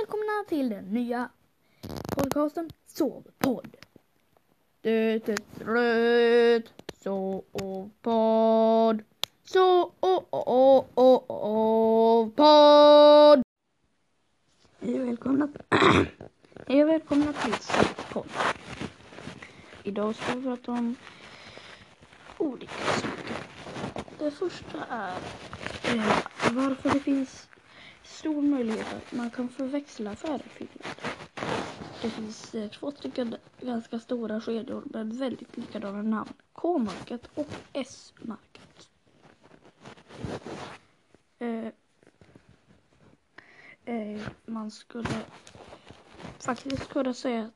välkomna till den nya podcasten Sovpodd. Det är röd Sovpodd. Sovpodd. Hej och välkomna. Hej och välkomna till Sovpodd. Idag ska vi prata om olika saker. Det första är eh, varför det finns stor möjlighet att man kan förväxla färgfilmer. Det finns eh, två stycken ganska stora skedjor med väldigt likadana namn. K-märket och S-märket. Eh, eh, man skulle faktiskt kunna säga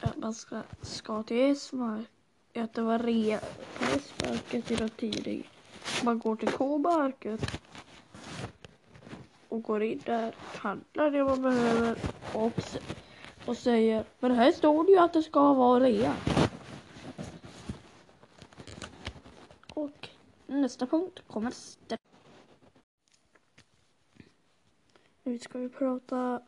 att man ska, ska till S-märket, att det var rea på S-märket i någon tidning. Man går till K-märket och går in där, handlar det man behöver och, och säger Men här står det ju att det ska vara rea. Och nästa punkt kommer strax. Nu ska vi prata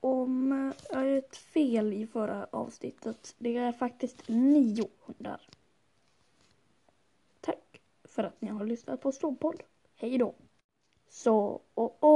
om ett fel i förra avsnittet. Det är faktiskt nio hundar. Tack för att ni har lyssnat på Storpodd. Hej då! Så, och, och.